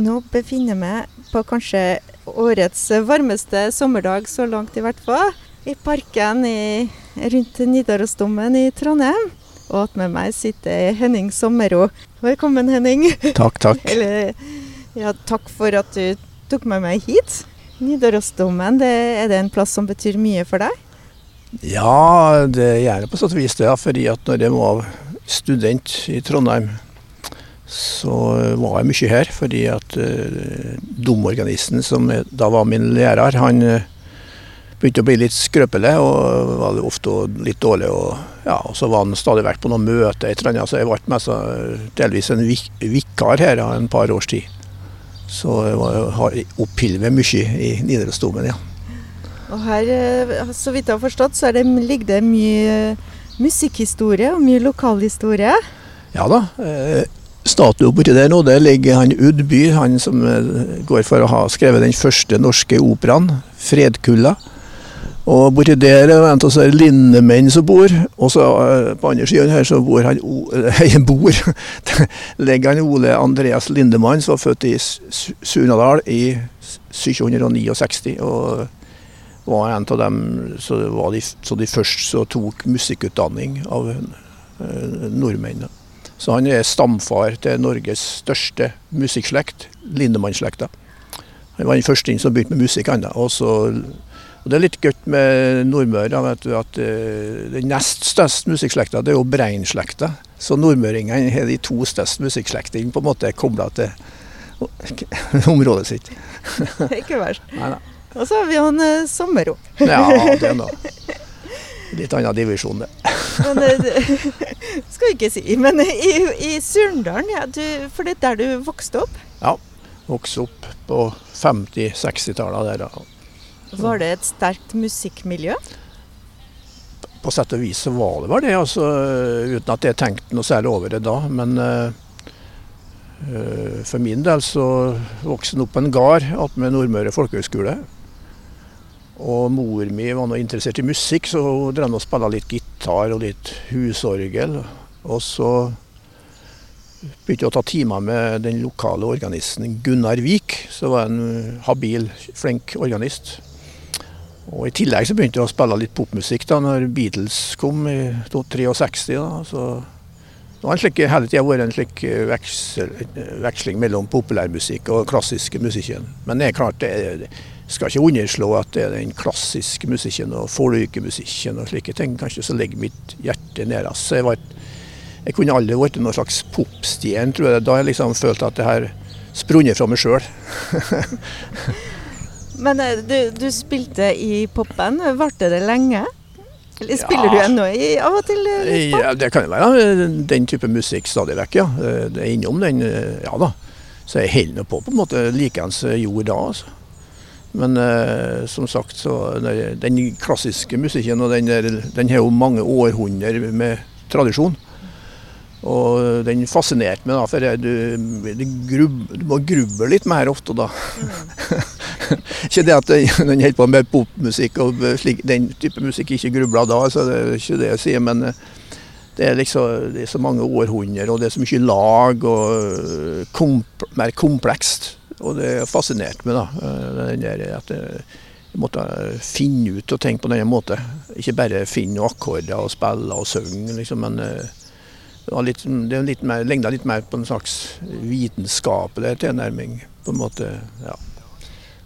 Nå befinner jeg meg på kanskje årets varmeste sommerdag, så langt i hvert fall, i parken i, rundt Nidarosdomen i Trondheim. Og at med meg sitter Henning Sommero. Velkommen, Henning. Takk, takk. Eller, ja, takk for at du tok med meg hit. Nidarosdomen, det, er det en plass som betyr mye for deg? Ja, det gjør det på sett og vis det. Fordi at når jeg var student i Trondheim, så var jeg mye her. Fordi at uh, domorganisten, som da var min lærer, han uh, begynte å bli litt skrøpelig og var ofte litt dårlig. Og, ja, og så var han stadig vekk på noen møter, et eller annet, så jeg ble mest, delvis en vik vikar her en par års tid. Så jeg har opphilvet mye i Nidarosdomen, ja. Og her, eh, så vidt jeg har forstått, så det, ligger det mye musikkhistorie og mye lokalhistorie? Ja da. Eh, statue borti der nå, der ligger han Udby, han som eh, går for å ha skrevet den første norske operaen, 'Fredkulla'. Og borti der er det en av lindemenn som bor, og så på andre siden her så bor han Nei, bor ligger han Ole Andreas Lindemann, som var født i Surnadal i 1769. og var en av dem så de, de først så tok musikkutdanning av eh, nordmenn. Så han er stamfar til Norges største musikkslekt, Lindemann-slekta. Han var den første som begynte med musikk. Han, og, så, og Det er litt godt med Nordmøre at uh, den nest største musikkslekta det er jo Brein-slekta. Så nordmøringene har de to største musikkslektene på en måte kobla til området sitt. Ikke verst. Og så har vi han eh, Sommero. ja, det noe. Litt annen divisjon, det. men, eh, skal vi ikke si. Men i, i Surndalen, ja, du, for det er der du vokste opp? Ja, vokste opp på 50-60-tallet der. Ja. Var det et sterkt musikkmiljø? På sett og vis så var det vel det, altså, uten at jeg tenkte noe særlig over det da. Men uh, for min del så vokste jeg opp på en gard attmed Nordmøre folkehøgskole. Og mor mi var nå interessert i musikk, så hun drev og spilte litt gitar og litt husorgel. Og så begynte jeg å ta timer med den lokale organisten Gunnar Vik, som var en habil, flink organist. Og I tillegg så begynte jeg å spille litt popmusikk da når Beatles kom i 63. Da, så det har hele tida vært en slik veksel, veksling mellom populærmusikk og klassiske musikken. Men det er klart det skal ikke underslå at det er den klassiske musikken og folkemusikken og slike ting kanskje som ligger mitt hjerte nærmest. Jeg, var, jeg kunne aldri vært noen slags popstjerne, tror jeg. Da har jeg liksom følt at det her sprunget fra meg sjøl. Men eh, du, du, spilte i popband. Varte det lenge? Eller spiller ja. du ennå av og til? Eh, ja, det kan jo være den type musikk stadig vekk, ja. Det er innom den, eh, ja da. Så jeg holder på på en måte likeens gjorde da. altså. Men eh, som sagt, så den klassiske musikken og den, der, den har jo mange århundrer med tradisjon. Og den fascinerte meg, da, for du, du, grub, du må gruble litt mer ofte da. Mm. ikke det at den holder på med popmusikk og slik, den type musikk ikke grubler da, så det er ikke det jeg sier. Men eh, det er liksom det er så mange århundrer, og det er så mye lag og eh, komp mer komplekst. Og det fascinerte meg, da. Den der, at jeg måtte finne ut og tenke på denne måten. Ikke bare finne akkorder og spille og synge, liksom, men eh, det, var litt, det litt mer, ligna litt mer på en slags vitenskapelig tilnærming, på en måte. ja.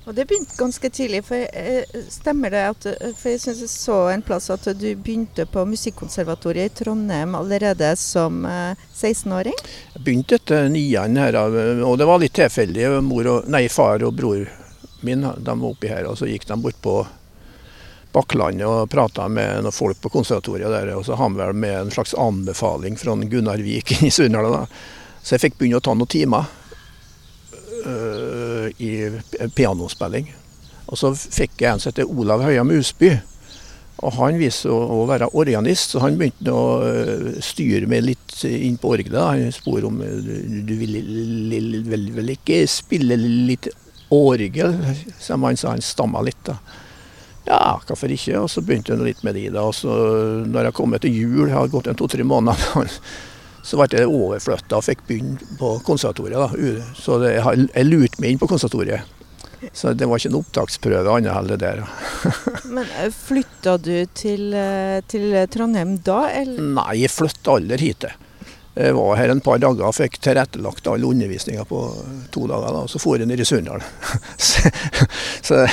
Og Det begynte ganske tidlig. for jeg, Stemmer det at for jeg synes jeg så en plass at du begynte på Musikkonservatoriet i Trondheim allerede som 16-åring? Eh, jeg begynte etter niende her, og det var litt tilfeldig. Far og bror min de var oppi her, og så gikk de bort på Bakklandet og prata med noen folk på konservatoriet der. Og så han vel med en slags anbefaling fra Gunnar Vik i Sunnhordland. Så jeg fikk begynne å ta noen timer. I pianospilling. Og så fikk jeg en som heter Olav Høiam Musby. Og han viste å, være organist, så han begynte å uh, styre meg litt inn på orgelet. Han spurte om du vil vel, ikke spille litt orgel, som han sa. Han stamma litt, da. Ja, hvorfor ikke? Og så begynte han litt med de. da. Og så når jeg kom til jul, jeg hadde gått en to-tre måneder Så ble jeg overflytta og fikk begynne på konservatoriet. da. Så det, jeg lurte meg inn på konservatoriet. Så det var ikke en opptaksprøve annet heller der. Men eh, flytta du til, eh, til, Trondheim da, eller? Nei, jeg flytta aldri hit. Jeg var her en par dager og fikk tilrettelagt all undervisninga på to dager. da, Så for jeg ned i Sunndal. så, så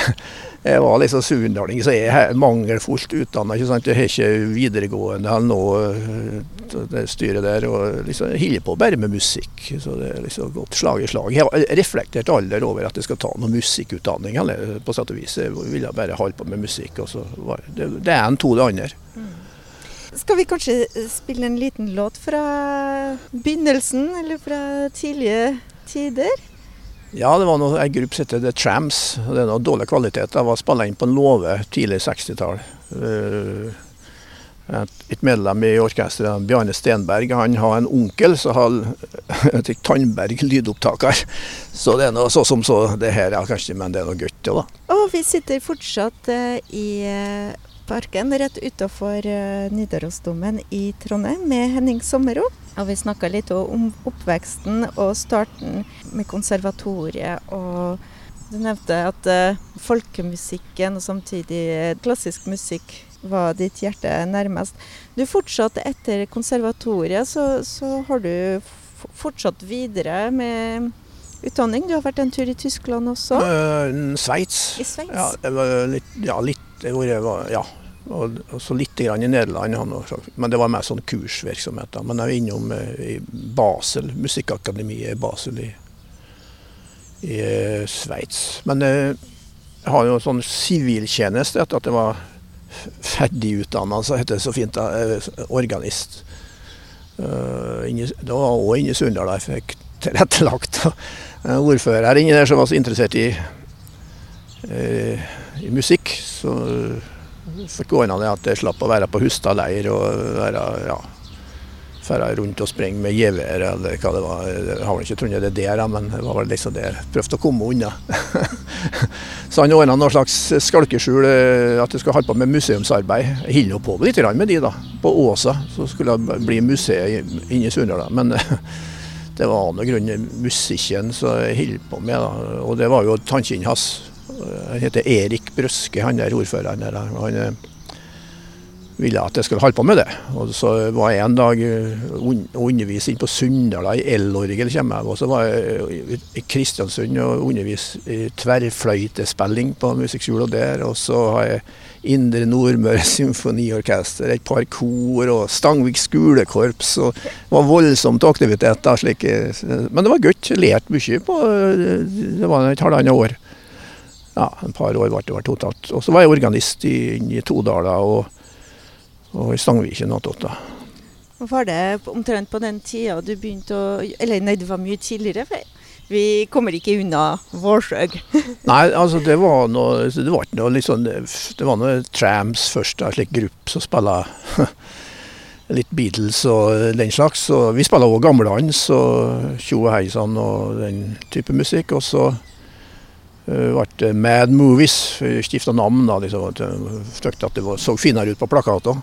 jeg var liksom sunndaling, så jeg er mangelfullt utdanna. Jeg har ikke videregående eller noe, eh, det styret der. og liksom, holder på bare med musikk. så Det er liksom gått slag i slag. Jeg har reflektert aldri over at jeg skal ta noe musikkutdanning. Eller, på sett og vis. Jeg ville bare holde på med musikk. og så Det, det er en to det andre. Mm. Skal vi kanskje spille en liten låt fra begynnelsen, eller fra tidlige tider? Ja, det var noe, en gruppe som heter The Tramps. Det er noe dårlig kvalitet. Det var spilla inn på en låve tidlig 60-tall. Eh, et, medlem i orkesteret, Bjarne Stenberg, han har en onkel som har et Tandberg lydopptaker. Så det er noe så som så det her, ja, kanskje, men det er noe godt, ja, da. Og vi sitter fortsatt uh, i uh, parken rett utafor Nidarosdomen i Trondheim med Henning Sommero. Og vi snakka litt om oppveksten og starten med konservatoriet. Og du nevnte at uh, folkemusikken og samtidig klassisk musikk var ditt hjerte nærmest. Du fortsatte etter konservatoriet, så, så har du fortsatt videre med utdanning. Du har vært en tur i Tyskland også? Uh, Sveits. I Sveits? Ja, litt, ja, litt det var, ja, og, så litt i Nederland, men det var mer sånn kursvirksomhet. Men jeg var innom eh, i Basel, musikkakademiet i Basel i, i eh, Sveits. Men eh, jeg har jo sånn siviltjeneste etter at jeg var ferdigutdanna, så heter det så fint, da, organist. Det var òg inne i Sunndal jeg fikk tilrettelagt. Ordfører inni der som var så interessert i, i musikk. så fikk ordna det at jeg slapp å være på Hustad leir og være ja, fære rundt og springe med gevær eller hva det var. Jeg har vel ikke trodd det der, men det var vel liksom det jeg prøvde å komme unna. så han ordna noe slags skalkeskjul, eh, at jeg skulle holde på med museumsarbeid. Jeg holder på litt med de, da. På Åsa så skulle det bli museet inne i Sunndal. Men det var noe grunn musikken som jeg holdt på med. da. Og det var jo tannkinnet hans. Han heter Erik Brøske, han der ordføreren der. Han eh, ville at jeg skulle holde på med det. Og så var jeg en dag og eh, underviste inn på Sunndala i elorgel, kommer. Og så var jeg i Kristiansund og underviste i tverrfløytespilling på musikkskolen der. Og så har jeg Indre Nordmøre Symfoniorkester, et par kor og Stangvik skolekorps. og Det var voldsomt aktivitet. da, slik, Men det var godt. Lærte mye på det var et halvannet år ja, en par år ble det totalt. Og så var jeg organist i, i Todala og, og i Stangviken attåt. Var det omtrent på den tida du begynte å Eller nei, det var mye tidligere. for vi kommer ikke unna Vårsøg. nei, altså det var noe Det var ikke noe litt sånn Det var noe Trams først, en slik gruppe som spilla litt Beatles og den slags. Og vi spilla òg gamledans og Tjo og heisann og den type musikk. Og så ble eh, Mad Movies. Skifta navn. da, liksom, Frykta at det så finere ut på plakater.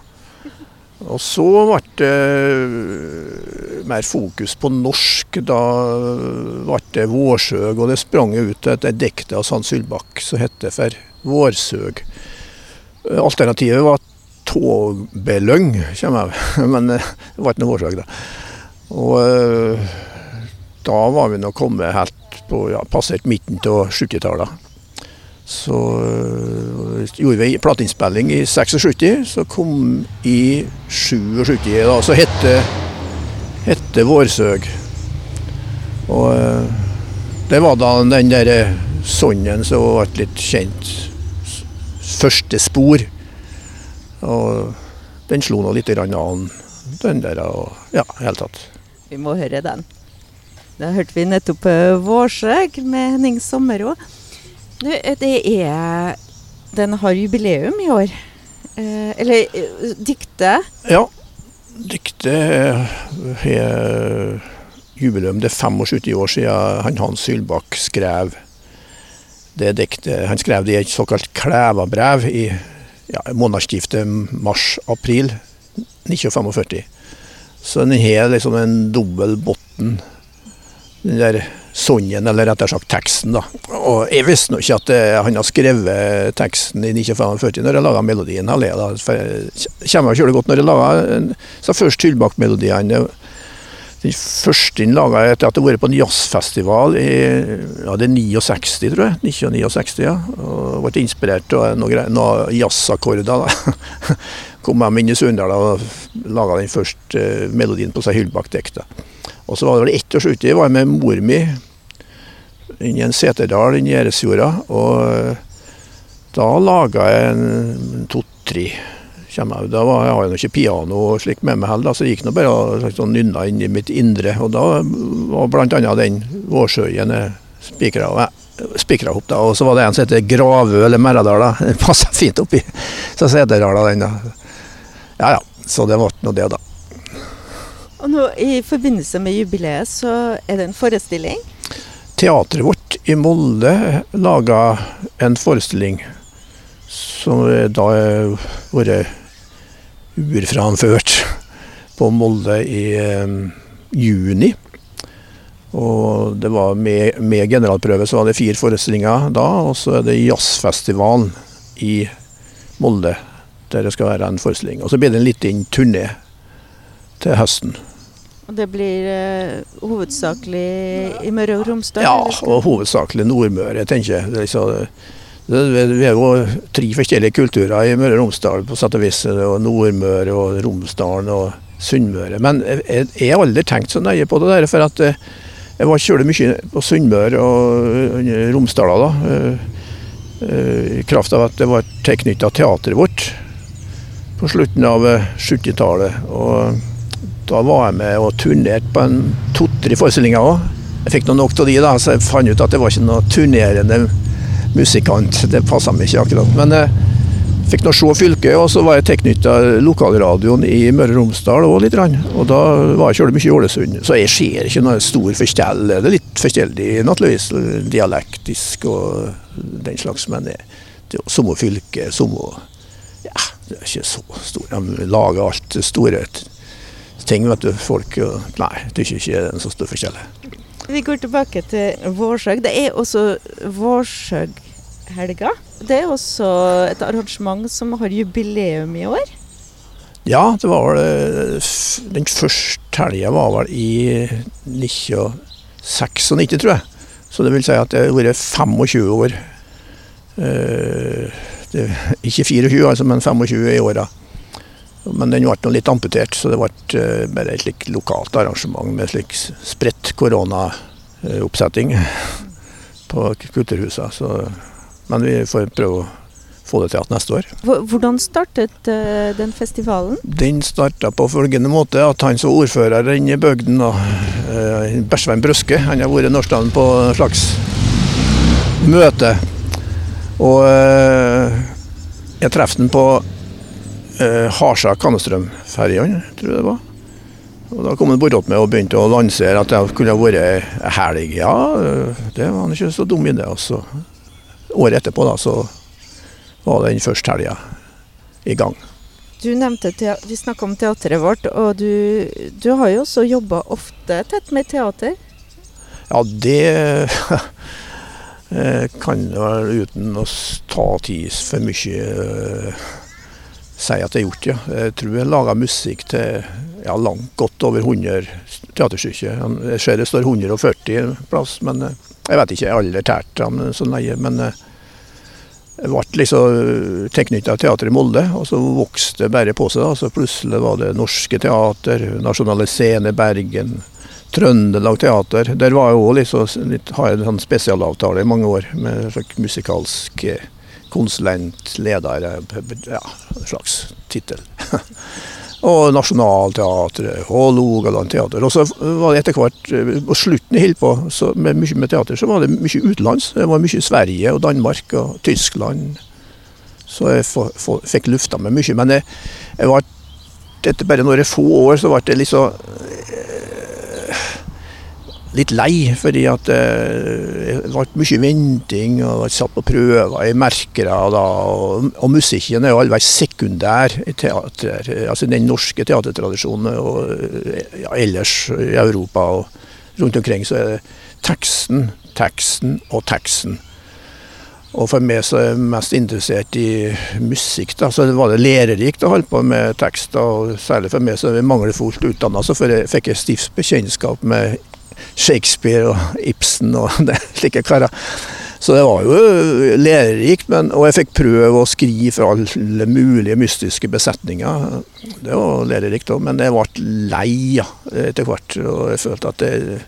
Og så ble det eh, mer fokus på norsk. Da ble det Vårsøg, og det sprang ut et dikt av Sand Sylbakk som het for Vårsøg. Alternativet var Togbeløng, kommer jeg men eh, det ble ikke noe Vårsøg, da. Og da var vi nå kommet helt på ja, passert midten av 70-tallet. Så øh, gjorde vi plateinnspilling i 76, så kom i 77, da, så hette, hette Vårsøg. Og øh, det var da den derre sonnen som ble litt kjent. Første spor. Og den slo nå litt an, den der. Og, ja, i hele tatt. Vi må høre den. Da hørte vi nettopp uh, 'Vårsøg' med Henning Sommerå. Eh, Den har jubileum i år. Uh, eller diktet? Ja. Diktet har jubileum. Det er 75 år siden han Hans Hylbakk skrev det diktet. Han skrev det i et såkalt Klævabrev i ja, månedsskiftet mars-april 1945. Så den har liksom en dobbel bunn. Den der sangen, eller rettere sagt teksten. da. Og Jeg visste nå ikke at eh, han har skrevet teksten i 1945 når jeg laga melodien. heller, da. For jeg kommer kjølig godt når jeg laga så først Hyllbakk-melodiene. Den første den laga jeg etter at jeg har vært på en jazzfestival i ja, det er 69, tror jeg. 1969, ja. Og ble inspirert av noen, noen jazzakkorder. da. Kom hjem inn i Sunndal og laga den første melodien på seg Hyllbakk-diktet. Og så var det vel ett års uti, var jeg med mor mi inn i en seterdal inni Gjerdsfjorda. Og eh, da laga jeg en to-tre Da var, jeg har jo ikke piano og slikt med meg heller, så jeg gikk nå bare og sånn nynna inn i mitt indre. Og da var bl.a. den Vårsøyen spikra opp. da, Og så var det en som heter Gravø eller Merradal. Den passa fint oppi Seterdala, den. da. Ja ja, så det ble nå det, da. Og nå I forbindelse med jubileet så er det en forestilling? Teatret vårt i Molde laga en forestilling som da har vært urframført på Molde i um, juni. Og det var med, med, generalprøve så var det fire forestillinger da, og så er det jazzfestivalen i Molde der det skal være en forestilling. Og så blir det en liten turné til høsten. Og det blir uh, hovedsakelig i Møre og Romsdal? Ja, og hovedsakelig Nordmøre, tenker jeg. Det liksom, vi er jo tre forskjellige kulturer i Møre og Romsdal, på sett og vis. Og Nordmøre og Romsdalen og Sunnmøre. Men jeg har aldri tenkt så nøye på det der. For at eh, jeg var kjølig mye på Sunnmøre og Romsdala da. I kraft av at det var tilknytta teateret vårt på slutten av 70-tallet. Da var jeg med og turnerte på en to-tre forestillinger òg. Jeg fikk noe nok av de, da, så jeg fant ut at det var ikke noe turnerende musikant. Det passa meg ikke akkurat. Men jeg eh, fikk nå se fylket, og så var jeg tilknytta lokalradioen i Møre og Romsdal òg litt. Og da var jeg kjølig mye i Ålesund. Så jeg ser ikke noe stor forskjell. Det er litt forskjellig naturligvis, dialektisk og den slags, men det, er jo samme fylke, samme Ja, det er ikke så stort. De lager alt store ting. vet du, Folk Nei, det er ikke en så stor forskjell. Vi går tilbake til Vårsøg. Det er også Vårsøghelga. Det er også et arrangement som har jubileum i år? Ja, det var vel Den første helga var vel i 1996, tror jeg. Så det vil si at det har vært 25 år. Eh, det, ikke 24, altså, men 25 i åra. Men den ble litt amputert, så det ble eh, bare et slik lokalt arrangement med slik spredt koronaoppsetting på kulturhuset. Så, men vi får prøve å få det til igjen neste år. Hvordan startet uh, den festivalen? Den starta på følgende måte at han som ordfører i bygden, uh, Bersvein Brøske, han har vært Norskland på en slags møte. Og jeg traff han på eh, Harsa Kannestrøm-ferjene, tror jeg det var. Og Da kom han bortåt med og begynte å lansere at det kunne vært helg. Ja, det var han ikke så dum i det. også. året etterpå da, så var den første helga i gang. Du nevnte, Vi snakka om teateret vårt, og du, du har jo også jobba ofte tett med teater? Ja, det kan vel uten å ta tid for mye si at jeg har gjort, ja. Jeg tror jeg laga musikk til ja, langt godt over 100 teaterstykker. Jeg ser det står 140 plass, men eh, jeg vet ikke, jeg har aldri tært dem så nøye. Men eh, jeg ble liksom tilknytta teateret i Molde, og så vokste det bare på seg. da, så Plutselig var det Norske Teater, Nasjonale Scene Bergen, Trøndelag Teater. Der var jeg òg liksom, har jeg en sånn spesialavtale i mange år med musikalsk konsulent, leder, ja, en slags tittel. og Nationaltheatret og Logaland teater. Og så var det etter hvert, på slutten jeg holdt på så med mye med teater, så var det mye utenlands. Det var mye Sverige og Danmark og Tyskland. Så jeg for, for, fikk lufta meg mye. Men jeg, jeg var, etter bare noen få år så ble det liksom litt lei, fordi at det ble mye venting og ble satt på prøver i merkere. Da, og, og, musikken er jo allveis sekundær i teater. Altså den norske teatertradisjonen og ja, ellers i Europa og rundt omkring så er det teksten, teksten og teksten. Og for meg som er mest interessert i musikk, da, så var det lærerikt å holde på med tekst. Og særlig for meg som er mangelfullt utdanna, så fikk jeg stivt bekjentskap med Shakespeare og Ibsen og det, slike karer. Så det var jo lærerikt, men, og jeg fikk prøve å skrive for alle mulige mystiske besetninger. Det var lærerikt òg, men jeg ble lei etter hvert. Og jeg følte at det,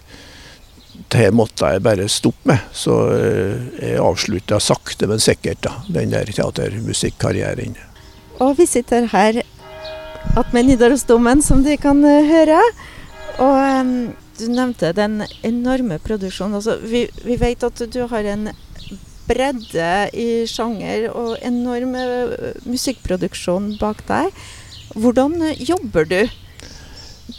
det måtte jeg bare stoppe med. Så jeg avslutta sakte, men sikkert da, den der teatermusikkarrieren. Og vi sitter her attmed Nidarosdomen, som de kan høre. Og um du nevnte den enorme produksjonen. Altså, vi, vi, vet at du har en bredde i sjanger og enorm eh, musikkproduksjon bak deg. Hvordan jobber du?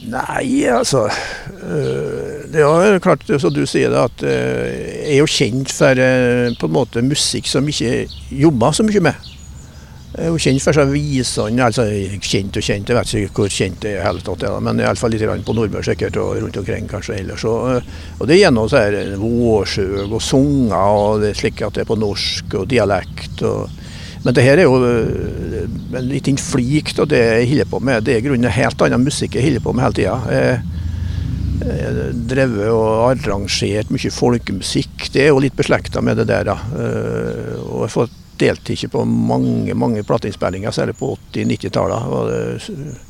Nei, altså øh, Det er klart, som du sier, at øh, jeg er jo kjent for på en måte musikk som ikke jobber så mye med. Jeg er kjent for seg visene, altså kjent og kjent, jeg vet ikke hvor kjent det er, helt tatt, men iallfall litt på Nordmøre sikkert, og rundt omkring kanskje ellers. Og, og det er gjennom så her vårsøg og sanger, og det er slik at det er på norsk og dialekt. Og, men det her er jo eh, en liten flik av det jeg holder på med. Det er i grunnen helt annen musikk jeg holder på med hele tida. Jeg drevet og arrangert mye folkemusikk. Det er jo litt beslekta med det der. da. Eh, og jeg har fått deltok på mange mange plateinnspillinger, særlig på 80-90-tallet.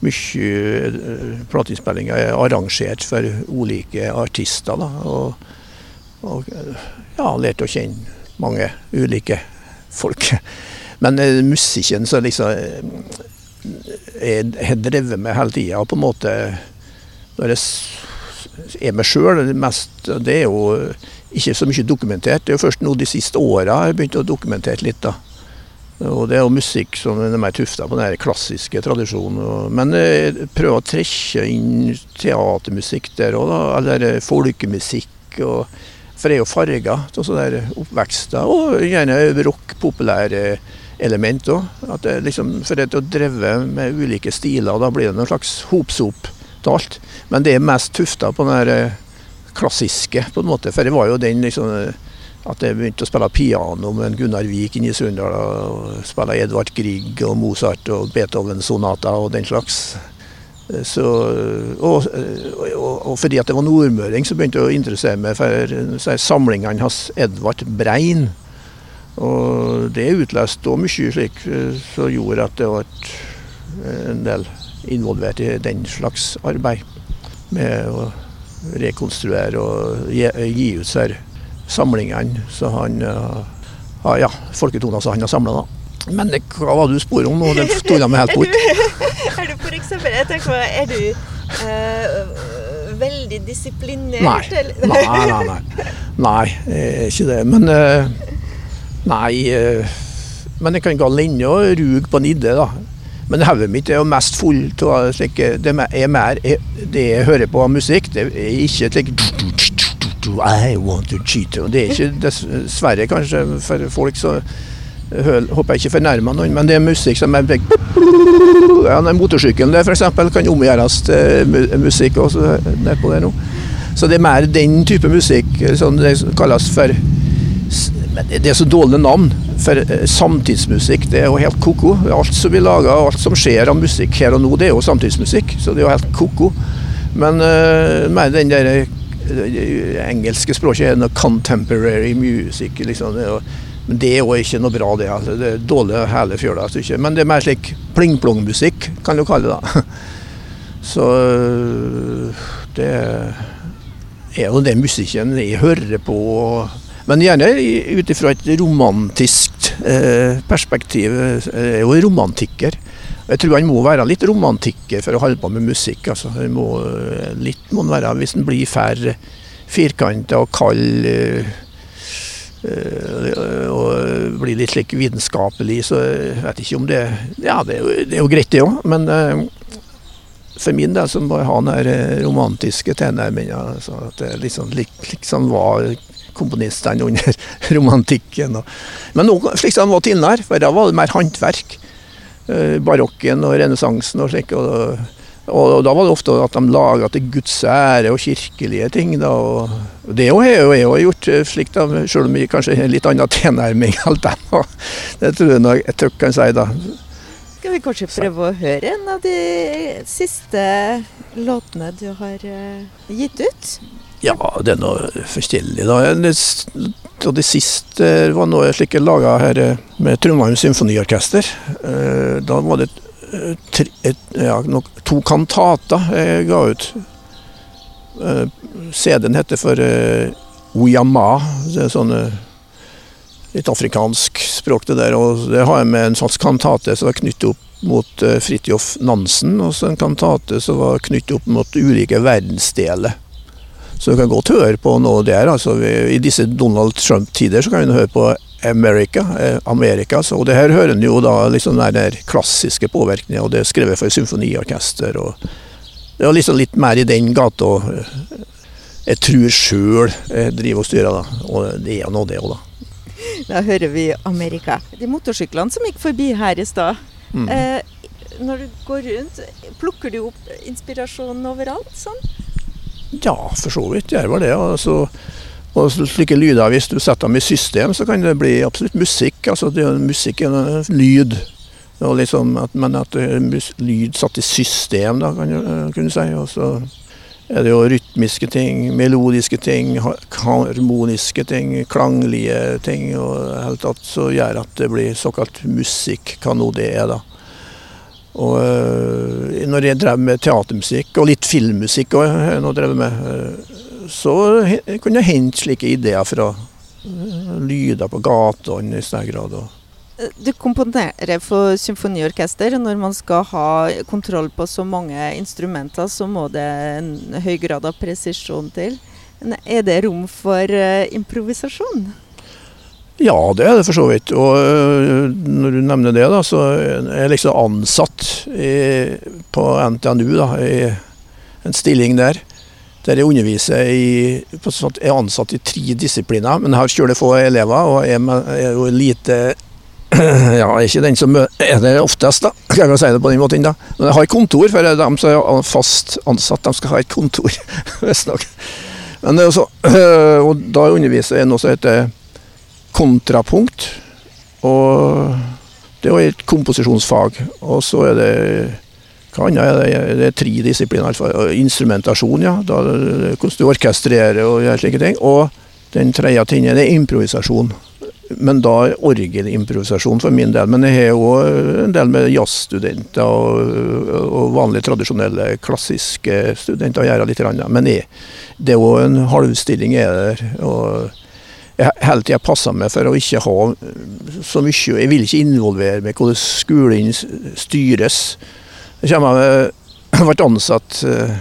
Mye plateinnspillinger er arrangert for ulike artister. Da, og, og ja, lærte å kjenne mange ulike folk. Men uh, musikken som liksom eh, jeg har drevet med hele tida. På en måte når jeg er meg sjøl, det er jo ikke så mye dokumentert. Det er jo først nå de siste åra jeg har begynt å dokumentere litt. da. Og det er jo musikk som er mer tufta på den klassiske tradisjonen. Men jeg eh, prøver å trekke inn teatermusikk der òg, eller eh, folkemusikk. Og, for jeg er jo farga av sånne oppvekster, og gjerne rock, populære element òg. Liksom, for å dreve med ulike stiler, da blir det noen slags hopsop til alt. Men det er mest tufta på den eh, klassiske, på en måte. For det var jo den liksom at jeg begynte å spille piano med Gunnar Vik inne i Sunndal. Og spille Edvard Grieg og Mozart og Beethoven-sonater og den slags. Så, og, og, og, fordi at det var nordmøring, så begynte jeg å interessere meg for samlingene hans Edvard Brein. Og det utløste òg mye slik som gjorde at det ble en del involvert i den slags arbeid. Med å rekonstruere og gi, gi ut seg samlingene så han uh, ja, folketoner som han har samla. Men hva var det du spurte om nå? Den tok de helt bort. er du for jeg tenker, er du uh, veldig disiplinert? Nei. Nei, nei, nei. Nei, ikke det. Men uh, Nei. men jeg kan gå alene og ruge på en idé, da. Men hodet mitt er jo mest fullt av slike Det er mer Det jeg hører på av musikk, det er ikke slik I want to cheat. Det er ikke dessverre kanskje for folk så håper jeg ikke fornærmer noen, men det er musikk som er ja, den Motorsykkelen der f.eks. kan omgjøres til musikk også nedpå der nå. Så det er mer den type musikk som det kalles for det er så dårlige navn. For eh, samtidsmusikk det er jo helt ko-ko. Alt som vi lager, alt som skjer av musikk her og nå, det er jo samtidsmusikk. Så det er jo helt ko-ko. Men uh, den der det engelske språket er noe contemporary music. Liksom. Men det er jo ikke noe bra, det. Altså. Det er dårlig hele fjøla. Men det er mer slik pling-plong-musikk, kan du kalle det. da. Så det er jo den musikken jeg hører på. Men gjerne ut ifra et romantisk eh, perspektiv. Er jo romantiker. Jeg tror han må være litt romantiker for å holde på med musikk. Altså. Må, litt må han være hvis han blir for firkanta og kald. Eh, og blir litt slik vitenskapelig, så jeg vet ikke om det Ja, det er jo, det er jo greit det òg, men for min del så må jeg ha den eh, romantiske tilnærminga. Altså at det liksom, liksom var komponistene under romantikken. Og. Men nå, slik som var tidligere, for da var det mer håndverk. Eh, barokken og renessansen og slik. Og, og, da var det ofte at de laga til Guds ære og kirkelige ting. Da, og det har jeg jo gjort, eh, slik da, selv om jeg kanskje har litt annen tilnærming enn dem. Det tror jeg nok jeg trygt kan si. da. Skal vi kanskje prøve å høre en av de siste låtene du har uh, gitt ut? Ja, det er noe forskjellig. da. Det, det siste var noe slik jeg laga her med Trondheim Symfoniorkester. Da var det tre, et, ja, to kantater jeg ga ut. Eh, CD-en heter for Oyama. Det er sånn litt afrikansk språk, det der. Og det har jeg med en slags kantate som er knyttet opp mot Fridtjof Nansen. Og så en kantate som var knyttet opp mot ulike verdensdeler. Så du kan godt høre på noe der. altså I disse Donald Trump-tider så kan du høre på America, eh, Amerika. og det her hører en jo da liksom den der klassiske påvirkningen, og det er skrevet for symfoniorkester. og Det er liksom litt mer i den gata jeg tror sjøl jeg driver og styrer, da. Og det er nå det òg, da. Da hører vi Amerika. De motorsyklene som gikk forbi her i stad. Mm. Eh, når du går rundt, plukker du opp inspirasjonen overalt sånn? Ja, for så vidt gjør vel det. altså og slike lyder, hvis du setter dem i system, så kan det bli absolutt musikk. Altså det, musikk er en lyd. Liksom at, men at er lyd satt i system, da, kan du kunne si. Og så er det jo rytmiske ting, melodiske ting, harmoniske ting, klanglige ting. Og helt tatt så gjør at det blir såkalt musikk, hva nå det er, da. Og øh, når jeg drev med teatermusikk, og litt filmmusikk òg, øh, så kunne jeg hente slike ideer fra eh, lyder på gatene i større grad. Eh, du komponerer for symfoniorkester. Når man skal ha kontroll på så mange instrumenter, så må det en høy grad av presisjon til. Er det rom for improvisasjon? Ja, det er det for så vidt. Og uh, når du nevner det, da, så er jeg liksom ansatt i, på NTNU, da, i en stilling der der jeg underviser i, Jeg er ansatt i tre disipliner, men har kjølig få elever. Og jeg er jo lite Ja, er ikke den som er der oftest, da. Kan jeg si det på den måten, da. Men jeg har kontor, for de som er fast ansatt, de skal ha et kontor, visstnok. Men det er jo så, og da underviser jeg noe som heter kontrapunkt. Og det er jo et komposisjonsfag. Og så er det hva annet er det? Det er tre disipliner. Instrumentasjon, ja. Da, hvordan du orkestrerer og gjør slike ting. Og den tredje tingen er improvisasjon. Men da orgelimprovisasjon for min del. Men jeg har jo en del med jazzstudenter og, og vanlige tradisjonelle klassiske studenter å gjøre litt. Men jeg, det er jo en halvstilling er der. og jeg hele tida passa meg for å ikke ha så mye Jeg vil ikke involvere meg hvordan skolen styres. Jeg ble ansatt eh,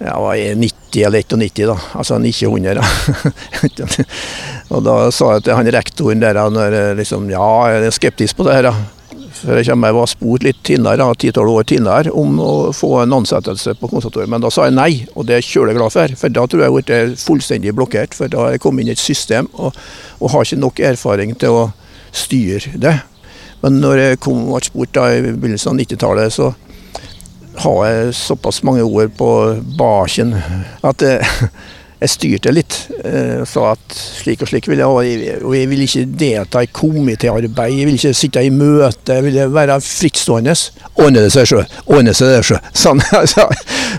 ja, var jeg 90 eller 91, da. Altså 900. Da. og da sa jeg til han rektoren der når liksom, ja, jeg er skeptisk på det her. Da. For jeg kommer, var spurt litt tidligere, ti-tolv år tidligere om å få en ansettelse på konservatoriet, men da sa jeg nei, og det er jeg kjølig glad for. For da tror jeg jeg ble fullstendig blokkert, for da har jeg kommet inn i et system og, og har ikke nok erfaring til å styre det. Men når jeg kom, ble spurt da i begynnelsen av 90-tallet, så har jeg såpass mange ord på baken at jeg styrte litt. Eh, sa at slik og slik vil jeg, og jeg vil ikke delta i komitéarbeid. Jeg vil ikke sitte i møte, jeg vil være frittstående. Ordne det seg sjøl, ordne seg det sjøl. Sånn, altså.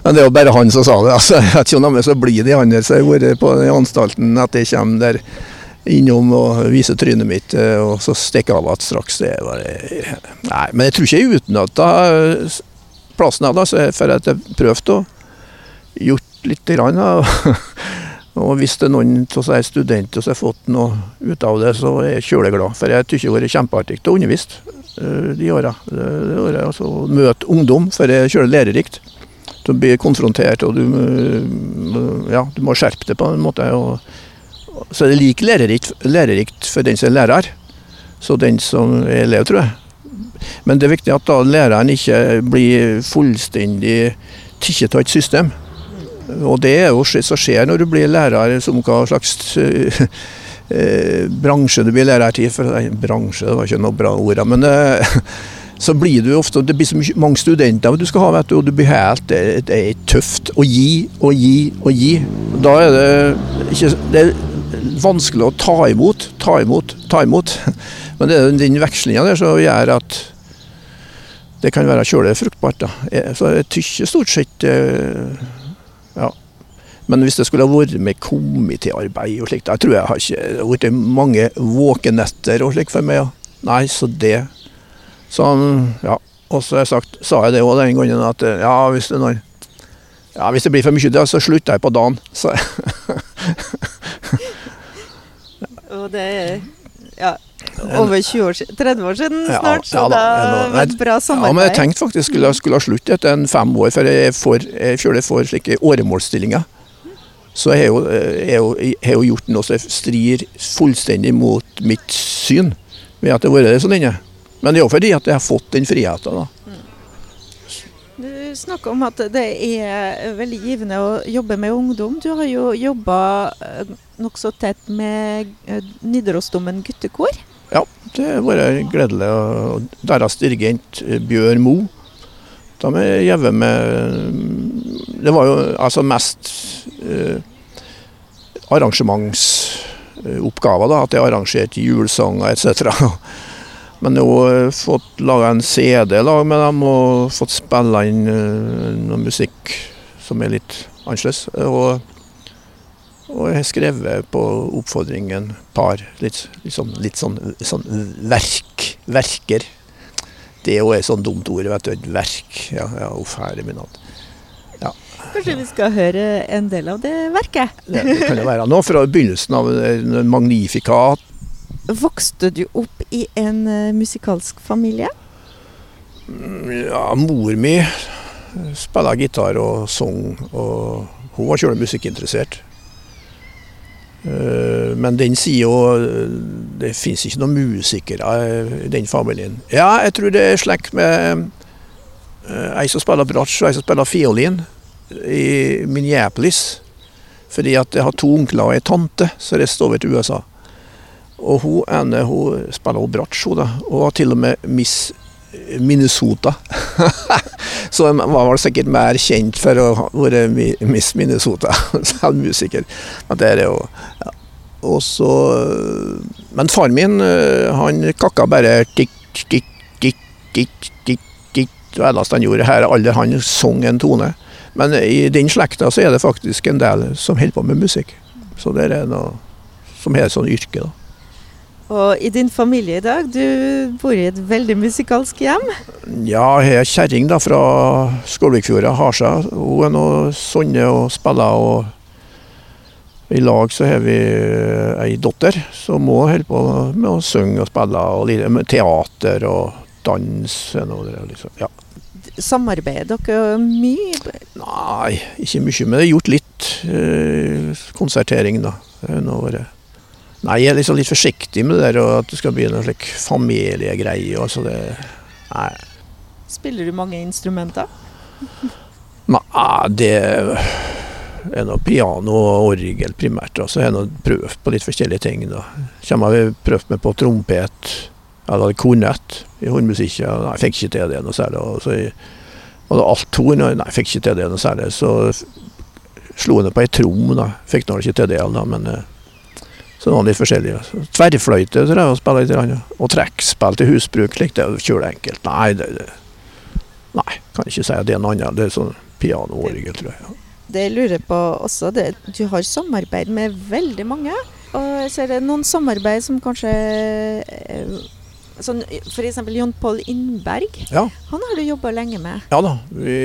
Men det jo bare han som sa det. Altså, vet ikke om så blir de andre som har vært på anstalten, at jeg kommer der innom og viser trynet mitt, eh, og så stikker av igjen straks. Det var, nei, men jeg tror ikke jeg utnytta plassen jeg hadde, for at jeg prøvde å gjort litt. Grann, og hvis det er noen av seg studenter som har fått noe ut av det, så er jeg kjøleglad. For jeg syns det har vært kjempeartig å undervise eh, de åra. Altså, møte ungdom, for det er kjølig lærerikt. Du blir konfrontert, og du, eh, ja, du må skjerpe deg på en måte. Og, så er det like lærerikt, lærerikt for den som er lærer, så den som er elev, tror jeg. Men det er viktig at da læreren ikke blir fullstendig tatt av et system. Og det er jo som skjer når du blir lærer som hva slags uh, bransje du blir lærer til. For, bransje, det var ikke noe bra ord, men uh, så blir du ofte Det blir så mange studenter du skal ha, vet du, og du blir helt Det, det er tøft å gi og gi og gi. Da er det ikke det er vanskelig å ta imot, ta imot, ta imot. Men det er den vekslinga der som gjør at det kan være kjølig fruktbart. Da. Så jeg tykker stort sett ja. Men hvis det skulle ha vært med komitéarbeid og slikt, da tror jeg har ikke blitt mange våkenetter og slikt for meg. Ja. Nei, så det så, ja. Og så sagt, sa jeg det òg den gangen at ja, hvis det, når, ja, hvis det blir for mye, så slutter jeg på dagen. Så. og det er over 20 år siden, 30 år siden snart, så ja, da, da et bra samarbeid. Ja, men jeg tenkte faktisk skulle, skulle ha slutt etter en fem år, for jeg, får, jeg føler jeg får slike åremålsstillinger. Så jeg har jo, jo, gjort noe som strir fullstendig mot mitt syn, ved at det har vært sånn inne. Men det er jo fordi at jeg har fått den friheten. da. Du snakker om at det er veldig givende å jobbe med ungdom. Du har jo jobba eh, nokså tett med eh, Nidarosdomen guttekor? Ja, det har vært gledelig. Deres dirigent eh, Bjørn Mo. De er gjeve med Det var jo altså mest eh, arrangementsoppgaver. da, At jeg arrangerte julesanger etc. Men jeg har fått laga en CD lag med dem og fått spille inn uh, noe musikk som er litt annerledes. Og, og, jeg har skrevet på oppfordringen par litt, litt, sånn, litt sånn, sånn, verk. Verker. Det er jo et sånt dumt ord, vet du. Et verk. Ja, ja uff, herre min hatt. Ja. Kanskje vi skal høre en del av det verket? det, det kan jo være nå, fra begynnelsen av Magnifikat. Vokste du opp i en uh, musikalsk familie? Ja, mor mi spilla gitar og sang, og hun var sjøl musikkinteressert. Uh, men den sier jo Det fins ikke noen musikere i den familien. Ja, jeg tror det er slekt med ei som spiller bratsj og ei som spiller fiolin i Minneapolis. Fordi at jeg har to onkler og ei tante som reiste over til USA. Og hun ene hun spiller bratsj, hun da. Og var til og med Miss Minnesota. så hun var vel sikkert mer kjent for å være Miss Minnesota, som musiker. Men det er jo ja. Og så Men faren min, eh, han kakka bare tikk, tikk, tikk. Det eneste han gjorde her, aldri han sang en tone. Men i den slekta så er det faktisk en del som holder på med musikk. Så det er noe som har et sånt yrke, da. Og i din familie i dag, du bor i et veldig musikalsk hjem? Ja, jeg er kjerring fra Skålvikfjorda, Harsa. Hun er nå Sonne og spiller. og I lag så har vi ei datter som òg holder på med å synge og spille. og med Teater og dans. Liksom. Ja. Samarbeider dere mye? Nei, ikke mye. Men det er gjort litt eh, konsertering, da. Det har vært Nei, jeg er liksom litt forsiktig med det der, og at det skal bli noe slik familiegreie. Altså det, nei. Spiller du mange instrumenter? Nei, det er noe piano og orgel primært. Så har jeg prøvd på litt forskjellige ting. da. Kommer jeg prøvd meg på trompet, eller kornett i hornmusikken. Nei, jeg fikk ikke til det noe særlig. Og så var alt althorn, nei, jeg fikk ikke til det noe særlig. Så slo jeg ned på ei trom, da. Fikk nå ikke til det, da, men eh, så noen litt forskjellige. Tverrfløyte tror jeg å spille litt. Og trekkspill til husbruk. Slik det er enkelt. Nei, det, det, nei, kan ikke si at det er noe annet. Det er sånn pianoorgel, tror jeg. Det jeg lurer på også, det, du har samarbeid med veldig mange. Og så er det noen samarbeid som kanskje eh, sånn, F.eks. Jon Pål Innberg. Ja. Han har du jobba lenge med? Ja da. Vi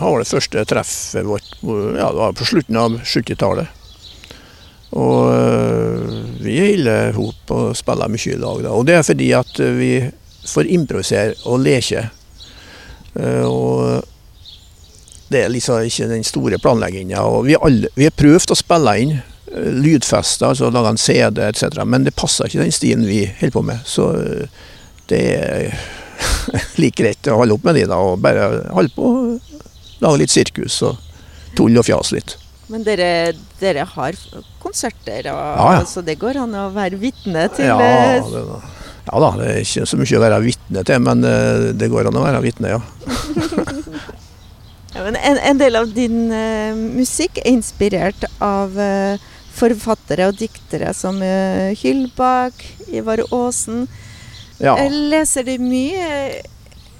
har det første treffet vårt ja, det var på slutten av 70-tallet. Og eh, vi holder hop og spiller mye i lag. Da. Og det er fordi at vi får improvisere og leke. Eh, og det er liksom ikke den store planlegginga. Vi, vi, har prøvd å spille inn eh, lydfester, altså lage en CD etc., men det passer ikke den stilen vi holder på med. Så det er like greit å holde opp med de da, og bare holde på lage litt sirkus og tull og fjas litt. Men dere, dere har konserter, og, Ja, ja. så det går an å være vitne til Ja, eh, det, ja da, det er ikke så mye å være vitne til, men eh, det går an å være vitne, ja. en, en del av din uh, musikk er inspirert av uh, forfattere og diktere som uh, Hyllbakk, Ivar Aasen. ja. Leser du mye?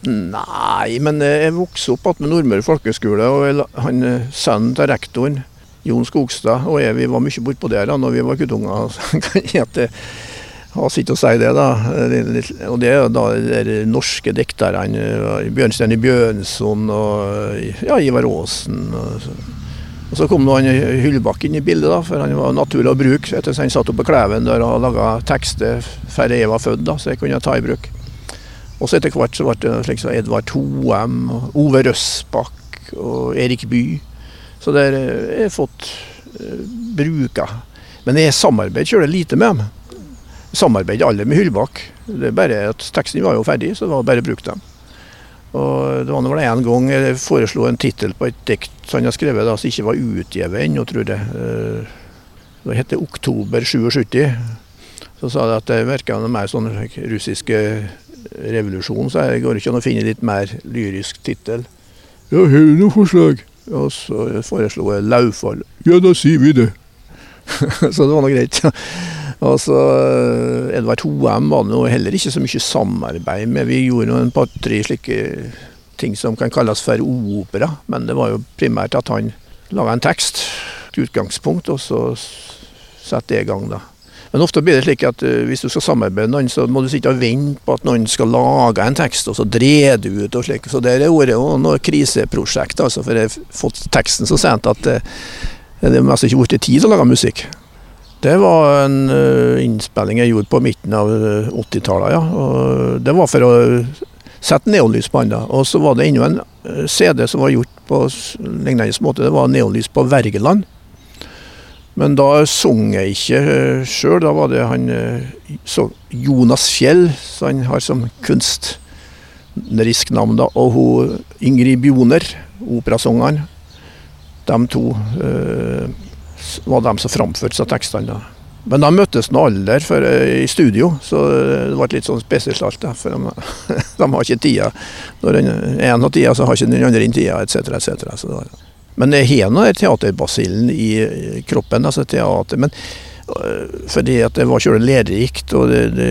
Nei, men jeg vokste opp med Nordmøre folkehøgskole, og han, sønnen til rektoren, Jon Skogstad, og jeg vi var mye bortpå der da når vi var guttunger. så kan jeg at det sitt å si det, da. Litt- Og det er da de norske dikterne. eh, i Bjørnson og ja, Ivar Aasen. Og og så kom han Hyllebakk inn i bildet, da, for han var naturlig å bruke. Etter han satt oppe på Kleven der og laga tekster før jeg var født, da, så jeg kunne ta i bruk. Og så etter hvert så ble det slik som Edvard Hoem, Ove Røsbakk og Erik Bye. Så der eh, har jeg fått uh, bruka. Men jeg samarbeider kjører lite med dem. Samarbeider alle med Hyllbakk. Det er bare at teksten var jo ferdig, så det var bare å bruke dem. Og det var vel en gang jeg foreslo en tittel på et dikt han har skrevet da, som ikke var utgitt ennå, tror jeg. Eh, Det heter 'Oktober 77'. Så sa de at det virka mer sånn russiske revolusjon, så jeg går ikke an å finne litt mer lyrisk tittel. Ja, har du noe forslag? Og så foreslo jeg 'Laufall'. Ja, da sier vi det. så det var nå greit. Og så eh, Edvard Hoem var det heller ikke så mye samarbeid med. Vi gjorde noen en par-tre slike ting som kan kalles for opera, men det var jo primært at han laga en tekst, et utgangspunkt, og så satte det i gang, da. Men ofte blir det slik at eh, hvis du skal samarbeide med noen, så må du sitte og vente på at noen skal lage en tekst, og så drer du ut og slik. Så der har vært noe kriseprosjekt, altså, for jeg har fått teksten så sent at eh, det er mest ikke blitt tid til å lage musikk. Det var en eh, innspilling jeg gjorde på midten av eh, 80-tallet, ja. Og det var for å sette neonlys på den. Og så var det ennå en CD som var gjort på lignende måte. Det var neonlys på Wergeland. Men da sang jeg ikke uh, sjøl. Da var det han eh, Jonas Fjell, som han har som kunstnerisk navn, da. Og hun Ingrid Bjoner, operasangeren. De to eh, var de som framførte seg tekstene. da. Men de møttes nå aldri for, eh, i studio, så det ble litt sånn spesielt da, For de, de har ikke tida. Når den ene har tida, så har ikke den andre tida, etc. etc. Så var, men jeg har nå teaterbasillen i kroppen, altså teater. Men øh, fordi at det var kjølig lærerikt, og det, det,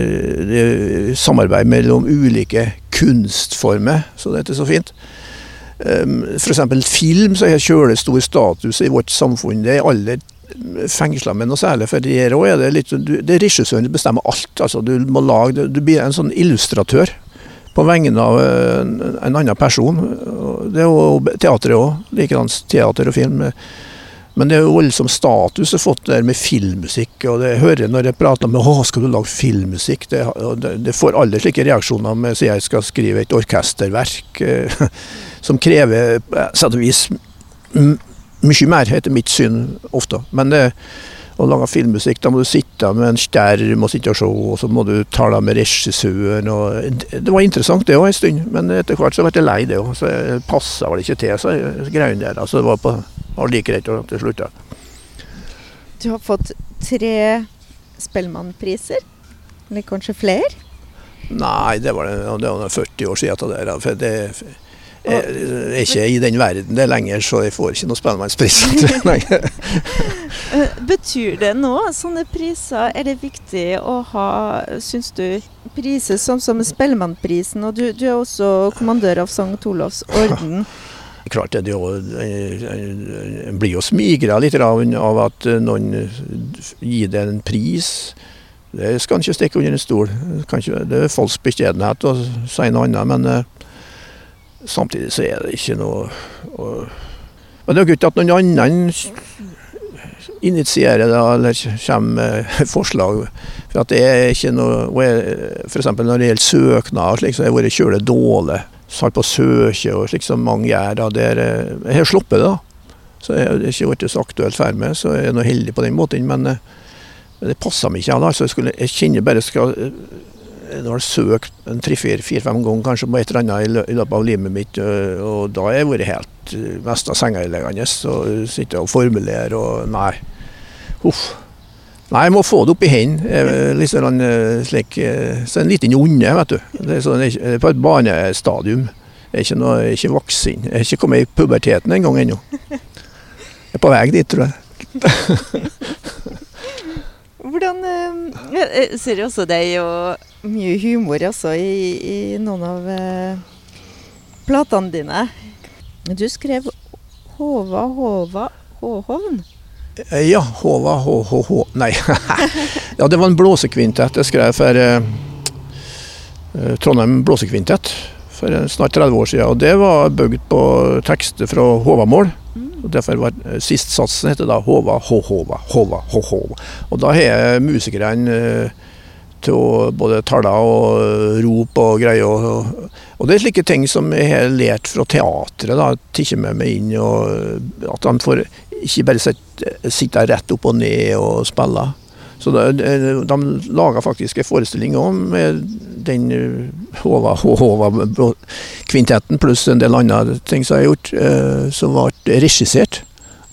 det samarbeid mellom ulike kunstformer, så det er så fint. Um, F.eks. film så har kjølig stor status i vårt samfunn. Det er alle fengsla med noe særlig, for det er det litt Det er regissøren som bestemmer alt. altså Du må lage, du blir en sånn illustratør på vegne av eh, en, en annen person. Det er jo teatret òg. Likedan teater og film. Men det er jo voldsom status jeg har fått der med filmmusikk. og det jeg hører Når jeg prater med å, skal du lage filmmusikk, det, det, får alle slike reaksjoner med sier jeg skal skrive et orkesterverk eh, som krever på sett og vis mye mer, etter mitt syn, ofte. Men det, å lage filmmusikk, da må du sitte med en skjerm og sitte og se, og så må du tale med regissøren. Og det var interessant det òg en stund, men etter hvert så ble jeg lei det òg. Så jeg passa vel ikke til så greiene der. Så det var, på, var like greit at til slutta. Du har fått tre Spellemannpriser. Eller kanskje flere? Nei, det var, det, det var 40 år siden. Det, der, for det, jeg er ikke i den verden det lenger, så jeg får ikke noe Spellemannspris. Eh, Betyr det noe, sånne priser? Er det viktig å ha, syns du, priser som, som Spellemannprisen? Og du, du er også kommandør av St. Olavs orden. Klart det, det En blir jo smigra litt av, at noen gir deg en pris. Det skal en ikke stikke under en stol. Det Kan ikke, det er falsk beskjedenhet å si noe annet, men eh, samtidig så er det ikke noe Men det er jo ikke at noen annen initierer det, eller kommer med forslag. For at det er ikke noe F.eks. når det gjelder søknader, så har jeg vært kjølig dårlig. Satt på søke og slik som mange gjør. Da, der, eh, jeg har sluppet det, da. Så jeg har ikke blitt så aktuelt for meg, så jeg er nå heldig på den måten. Men eh, det passer meg ikke. Da. Så jeg, skulle, jeg kjenner bare skal Nå har jeg søkt en tre-fire-fem ganger kanskje på et eller annet i løpet av livet mitt, og da har jeg vært helt mest av sengeliggende og sitter og formulerer og Nei. Huff. Nei, jeg må få det opp i hendene. Litt sånn slik Så en liten onde, vet du. Det er, sånn, på et barnestadium. Jeg er ikke, noe, jeg er ikke voksen. Jeg er ikke kommet i puberteten engang ennå. Jeg er på vei dit, tror jeg. Hvordan Jeg ser også deg jo mye humor også i, i noen av eh, platene dine. Du skrev Håva, Håva, Håhovn? Ja, Håva, HHH Nei. ja, det var en blåsekvintett jeg skrev for eh, Trondheim blåsekvintett for snart 30 år siden. Og det var bygd på tekster fra Håvamål. Og Derfor var sistsatsen heter da Håva, H-Håva, Håva, H-Håva. Og da har musikerne eh, til å både tale og eh, rop og greier. Og, og, det er slike ting som jeg har lært fra teatret. da, Tatt med meg inn. og At de får ikke bare sitter sitte rett opp og ned og spille. Så de, de laga faktisk en forestilling med den Håva-kvintetten pluss en del andre ting som jeg har gjort, eh, som ble regissert.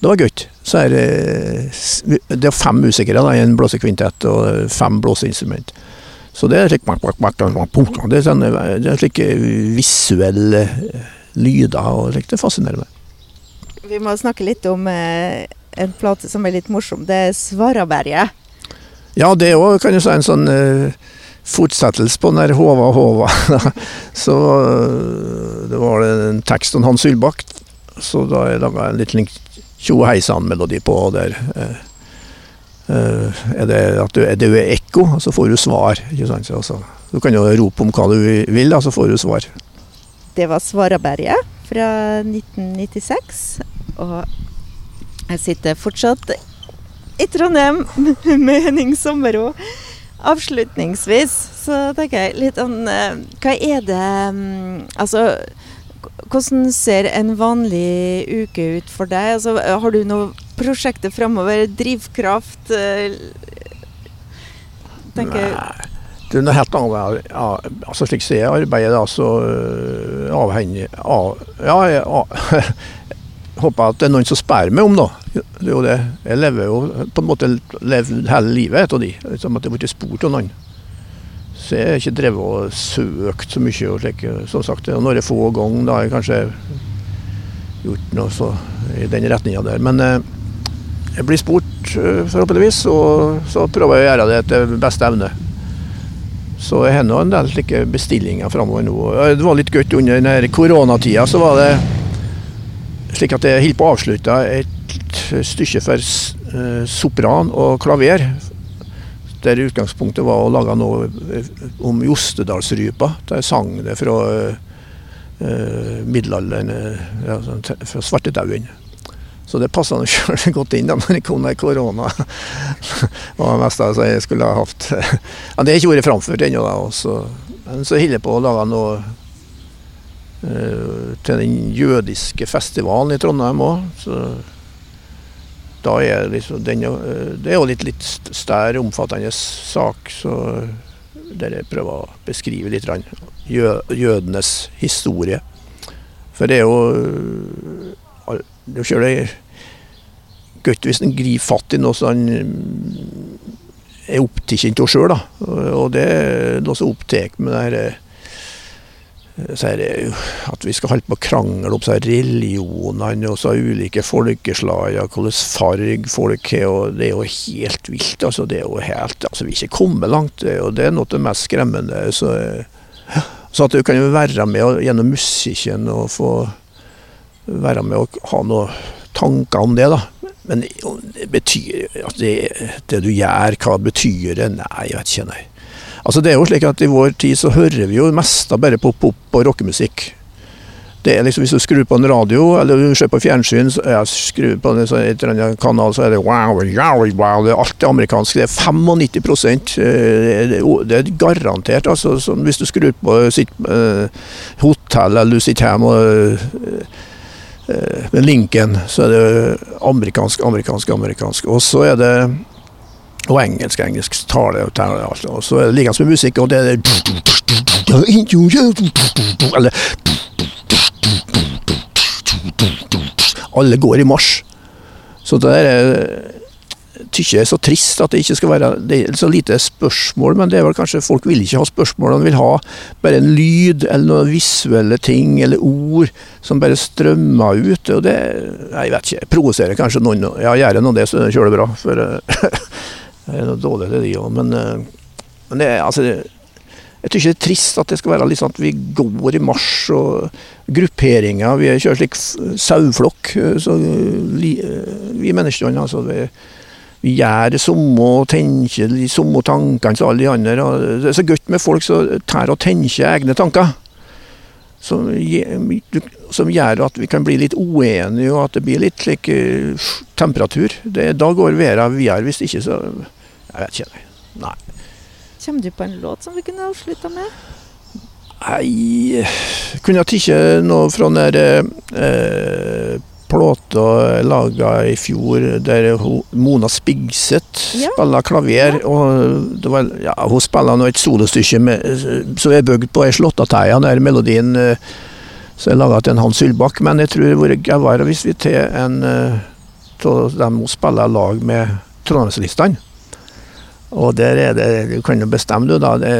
Det var gøy. Så er det er fem musikere i en blåsekvintett og fem blåseinstrument. Så det er slik Det er sånn, det er slike visuelle lyder, og det fascinerer meg. Vi må snakke litt om eh, en plate som er litt morsom. Det er 'Svaraberget'. Ja, det òg kan du si en sånn uh, fortsettelse på den der Håva Håva. så det var en tekst av Hans Ylbakk, så da jeg laga en liten tjo hei sann-melodi på der. Uh, er det at du, er det ekko, så får du svar. ikke sant? Så, du kan jo rope om hva du vil, da, så får du svar. Det var Svaraberget fra 1996. Og jeg sitter fortsatt i Trondheim med Henning Sommerå. Avslutningsvis så tenker jeg litt om eh, Hva er det mm, Altså, hvordan ser en vanlig uke ut for deg? Altså, har du noen prosjekter framover? Drivkraft? Eh, tenker Nei. Det er noe helt. Ja, altså slik som jeg arbeider, da, så eh, avhengig av Ja, jeg, håper at det er noen som spør meg om, da. Det er jo det. Jeg lever jo på en måte levd hele livet etter de. Liksom at jeg har blitt spurt av noen. Så jeg har ikke drevet og søkt så mye. og slik, Som sagt, når jeg få ganger da har jeg kanskje gjort noe så, i den retninga der. Men eh, jeg blir spurt, eh, forhåpentligvis, og så prøver jeg å gjøre det etter beste evne. Så jeg har nå en del slike bestillinger framover nå. Det var litt gøy under koronatida. Så var det slik at jeg holdt på å avslutte et stykke for eh, sopran og klaver. Der utgangspunktet var å lage noe eh, om Jostedalsrypa. Der sang det fra uh, middelalderen, ja, sånn fra svartedauden. Så det passa sjøl godt inn da når det kom korona. var det meste jeg skulle ha hatt. Men det har ikke vært framført ennå. Men så holder jeg på å lage noe Eh, til den jødiske festivalen i Trondheim òg. Da er liksom den, eh, det er jo litt, litt større, omfattende sak. Så der jeg prøver å beskrive litt jødenes historie. For det er jo Det er jo godt hvis en griper fatt i noe som en er opptatt av sjøl. Og det er noe som opptar med det så er det at vi skal holde på å krangle opp religionene og så ulike folkeslag, hvordan farge folk har. og Det er jo helt vilt. altså det er jo helt, altså Vi er ikke kommet langt, og det er noe av det mest skremmende. Så, så at du kan jo være med gjennom musikken og få være med og ha noen tanker om det. da. Men det betyr at det, det du gjør, hva betyr det? Nei, jeg vet ikke. nei. Altså det er jo slik at I vår tid så hører vi jo mest av bare på pop- og rockemusikk. Det er liksom Hvis du skrur på en radio eller du ser på fjernsyn, så jeg skrur på en, eller kanal, så er det wow, wow, wow, det er alt det amerikansk. Det er 95 eh, Det er garantert. altså Hvis du skrur på sitt uh, hotell eller du sitter hjemme og uh, med Lincoln, så er det amerikansk, amerikansk, amerikansk. Og så er det og engelsk, engelsk tale og så er det like med musikk, og det er Eller Alle går i marsj. Så det er tykker jeg er så trist at det ikke skal være Det er så lite spørsmål, men det er vel kanskje folk vil ikke ha spørsmål. De vil ha bare en lyd eller noen visuelle ting eller ord som bare strømmer ut. og det, Jeg vet ikke, provoserer kanskje noen. Ja, gjør jeg nå det, så kjører det bra. For det er noe dårlig til de òg. Men, eh, men det altså jeg syns det er trist at det skal være litt sånn at vi går i marsj og grupperinger. Vi kjører slik saueflokk. Eh, vi, vi menneskene, altså. Vi, vi gjør det samme og tenker de samme tankene som alle de andre. det er så godt med folk som tar og tenker egne tanker. Som, som, gjør at vi kan bli litt uenige, og at det blir litt slik uh, temperatur. Det, da går verden videre. Hvis ikke, så Jeg vet ikke. Nei. Kommer du på en låt som vi kunne avslutta med? Nei Kunne jeg tatt noe fra den der eh, plata laga i fjor der Mona Spigseth ja. spiller klaver. Ja. og var, ja, Hun spiller nå et solostykke som er bygd på ei slåttateie, der melodien eh, som er laga til en Hans Ylbakk. Men jeg tror det hadde vært gøyere hvis vi til en av uh, dem hun spiller lag med Trondheimslistene. Og der er det, Du kan jo bestemme du da. Det,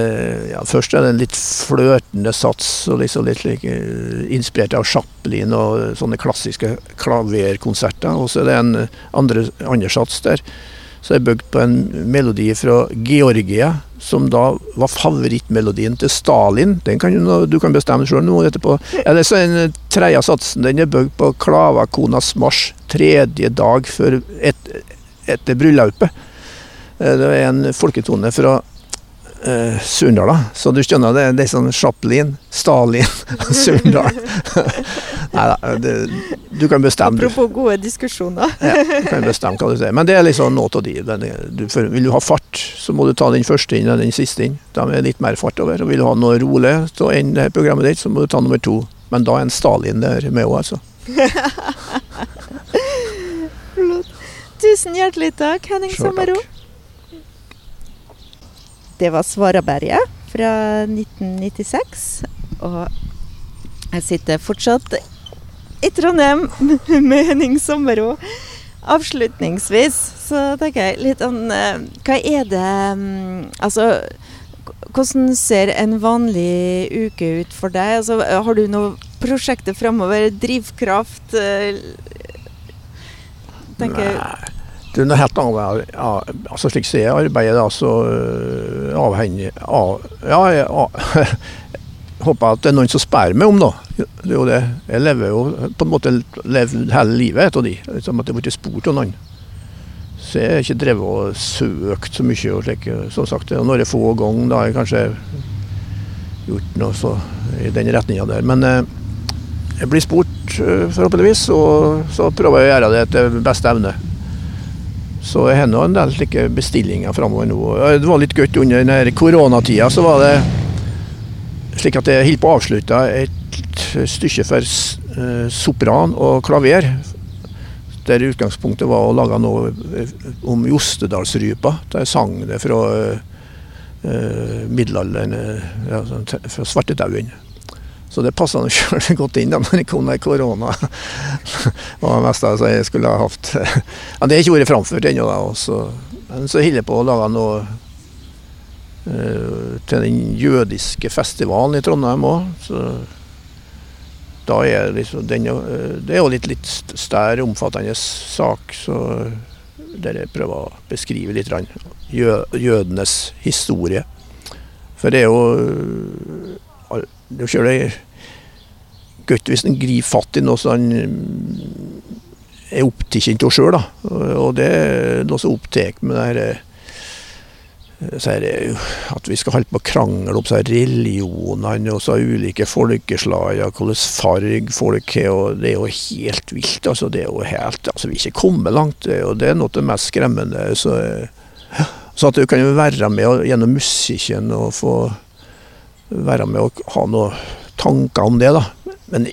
ja, først er det en litt fløtende sats, og liksom litt like, inspirert av Chaplin og sånne klassiske klaverkonserter. Og så er det en andre, andre sats der som er bygd på en melodi fra Georgia, som da var favorittmelodien til Stalin. Den kan du, du kan bestemme sjøl nå etterpå. Eller så den tredje satsen den er bygd på Klavakonas marsj tredje dag før et, etter bryllupet. Eh, det er en folketone fra eh, Surndala. Så du skjønner, det, det er sånn Chaplin, Stalin, Surndal. Nei da, du kan bestemme. Apropos gode diskusjoner. ja, du kan bestemme hva du sier. Men det er liksom noe av de. Du, vil du ha fart, så må du ta den første inn og den siste inn. Da er litt mer fart over. Og vil du ha noe rolig å programmet ditt, så må du ta nummer to. Men da er en Stalin der med òg, altså. Tusen hjertelig takk, Henning Sommero. Det var Svaraberget fra 1996. Og jeg sitter fortsatt i Trondheim med Henning Sommero. Avslutningsvis så tenker jeg litt om eh, Hva er det mm, Altså, hvordan ser en vanlig uke ut for deg? Altså, har du noen prosjekter framover? Drivkraft? Eh, tenker Nei. Det er noe helt annet. Altså slik som jeg arbeider, da, så avhenger av Ja, jeg av, håper at det er noen som spør meg om, noe. Det er jo det. Jeg lever jo på en måte levd hele livet etter de. Liksom at jeg har blitt spurt av noen. Så jeg har ikke drevet og søkt så mye. og slik, som sagt. Og få ganger, da har jeg kanskje gjort noe så, i den retninga der. Men eh, jeg blir spurt, uh, forhåpentligvis, og så prøver jeg å gjøre det etter beste evne. Så jeg har en del slike bestillinger framover nå. Det var litt godt under denne koronatida. Så var det slik at jeg holdt på å avslutte et stykke for eh, sopran og klaver. Der utgangspunktet var å lage noe eh, om Jostedalsrypa. Der sang det fra uh, middelalderen, ja, sånn fra svartedauden. Så det passa sjøl godt inn da når det kom korona. det mest det meste jeg skulle ha hatt. Ja, det er ikke vært framført ennå, men så holder jeg på å lage noe uh, til den jødiske festivalen i Trondheim òg. Da er liksom den, uh, det er jo litt, litt større, omfattende sak. Så der jeg prøver å beskrive litt jødenes historie. For det er jo det er godt hvis en griper fatt i noe som han er opptatt av sjøl. Og det er noe som opptar med det her at vi skal holde på å krangle om religionene og så ulike folkeslag, og hvilken farge folk har. og Det er jo helt vilt. altså det er jo helt, altså Vi er ikke kommet langt. og Det er noe av det mest skremmende. Så, så at du kan være med gjennom musikken og få være med og ha noen tanker om det. da. Men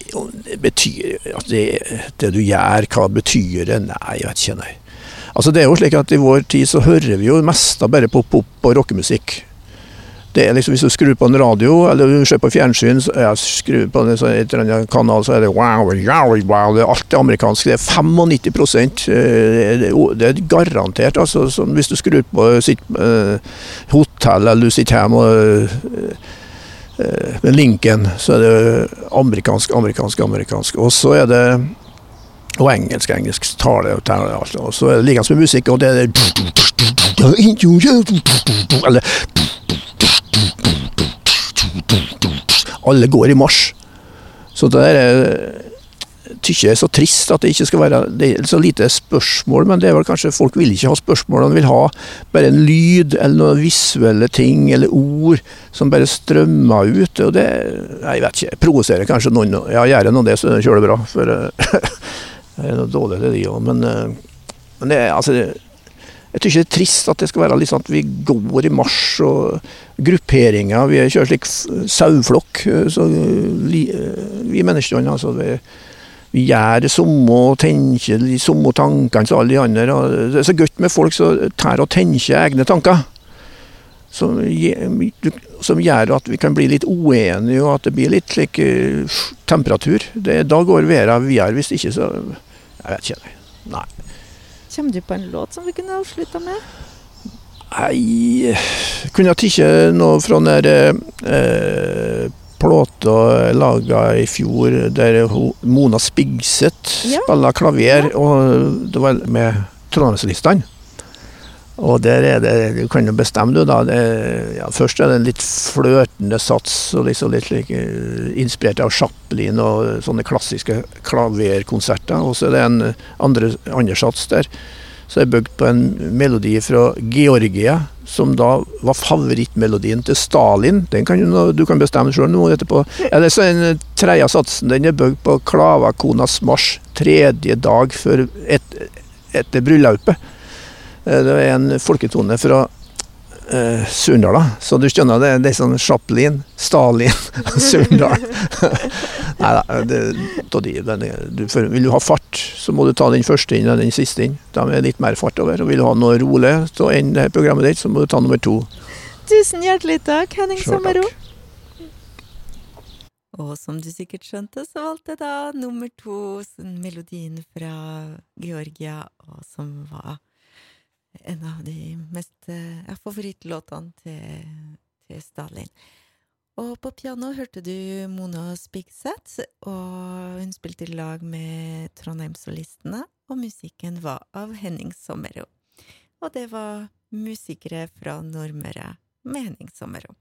det betyr at det, det, du gjør, hva betyr det? Nei, jeg vet ikke. nei. Altså det er jo slik at I vår tid så hører vi jo mest av bare pop-pop og rockemusikk. Det er liksom Hvis du skrur på en radio eller du ser på fjernsyn, så jeg skrur på en et eller annet kanal, så er det wow, wow, wow, det er alt det amerikansk. Det er 95 eh, det er- er garantert. altså Hvis du skrur på sitt uh, hotell eller du sitter hjemme og eh, med Lincoln, så er det amerikansk, amerikansk, amerikansk. Og så er det og engelsk, engelsk tale. Og så er det like med musikk, og det er Eller Alle går i marsj. Så det er tykker jeg er så trist at det ikke skal være Det er så lite spørsmål, men det er vel kanskje folk vil ikke ha spørsmål. De vil ha bare en lyd eller noen visuelle ting eller ord som bare strømmer ut. Og det Jeg vet ikke. Provoserer kanskje noen. Ja, gjør jeg nå det, så kjører det bra. For Jeg det er noe dårlig til de òg. Men, eh, men det altså jeg tykker det er trist at det skal være litt sånn at vi går i marsj og grupperinger. Vi kjører slik sauflokk, eh, Så eh, vi menneskene, altså. Vi, vi gjør det samme og tenker de samme tankene som alle de andre. og Det er så godt med folk som tar og tenker egne tanker. Som, som gjør at vi kan bli litt uenige, og at det blir litt slik uh, temperatur. Det, da går verden videre. Hvis ikke, så Jeg vet ikke. Nei. Kommer du på en låt som vi kunne avslutta med? Nei Kunne jeg tatt noe fra den der eh, plata laga i fjor, der Mona Spigseth Ja. spiller klaver, og det var med Trondheimslistene. Og der er det Du kan jo bestemme, du, da. Det, ja, først er det en litt fløtende sats, og liksom litt like, eh, inspirert av Chaplin og sånne klassiske klaverkonserter. Og så er det en andre, andre sats der så er bygd på en melodi fra Georgia, som da var favorittmelodien til Stalin. Den kan du, du kan bestemme sjøl nå etterpå. Eller så er den tredje satsen den er bygd på Klavakonas marsj tredje dag før et, etter bryllupet. Eh, Det er en folketone fra eh, da, så du skjønner det, det er sånn Chaplin, Stalin, Surndal. Nei da, det, de, den du, for, vil du ha fart, så må du ta den første inn og den siste inn. Da er litt mer fart over. Og vil du ha noe rolig til å ende programmet ditt, så må du ta nummer to. Tusen hjertelig takk, Henning Sommero. Og som du sikkert skjønte, så valgte jeg da nummer to, den melodien fra Georgia, og som var en av de mest eh, ja, favorittlåtene til, til Stalin. Og på piano hørte du Mona Spigseth, og hun spilte i lag med Trondheimssolistene, og musikken var av Henning Sommero. Og det var musikere fra Nordmøre med Henning Sommero.